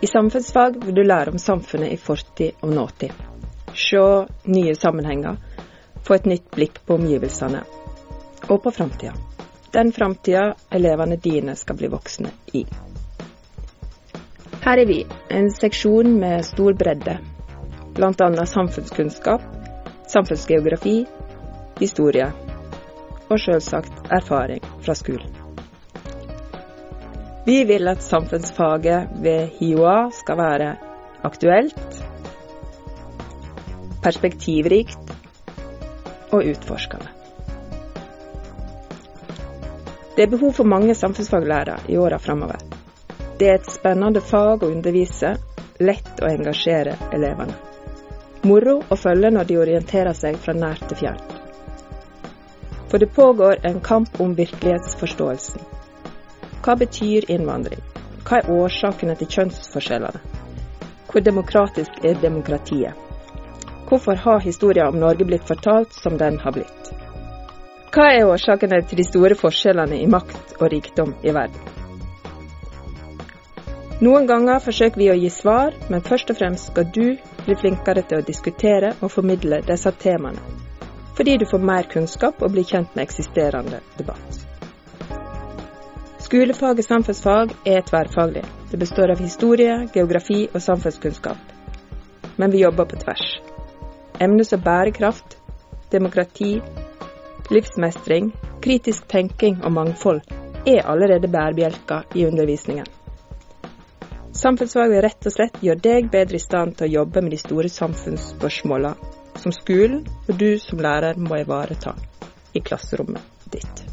I samfunnsfag vil du lære om samfunnet i fortid og nåtid. Se nye sammenhenger, få et nytt blikk på omgivelsene og på framtida. Den framtida elevene dine skal bli voksne i. Her er vi, en seksjon med stor bredde. Bl.a. samfunnskunnskap, samfunnsgeografi, historie og selvsagt erfaring fra skolen. Vi vil at samfunnsfaget ved HiOA skal være aktuelt, perspektivrikt og utforskende. Det er behov for mange samfunnsfaglærere i åra framover. Det er et spennende fag å undervise, lett å engasjere elevene. Moro å følge når de orienterer seg fra nært til fjernt. For det pågår en kamp om virkelighetsforståelsen. Hva betyr innvandring? Hva er årsakene til kjønnsforskjellene? Hvor demokratisk er demokratiet? Hvorfor har historien om Norge blitt fortalt som den har blitt? Hva er årsakene til de store forskjellene i makt og rikdom i verden? Noen ganger forsøker vi å gi svar, men først og fremst skal du bli flinkere til å diskutere og formidle disse temaene, fordi du får mer kunnskap og blir kjent med eksisterende debatt. Skolefaget samfunnsfag er tverrfaglig. Det består av historie, geografi og samfunnskunnskap. Men vi jobber på tvers. Emner som bærekraft, demokrati, livsmestring, kritisk tenking og mangfold er allerede bærebjelker i undervisningen. Samfunnsfag vil rett og slett gjøre deg bedre i stand til å jobbe med de store samfunnsspørsmåla som skolen og du som lærer må ivareta i klasserommet ditt.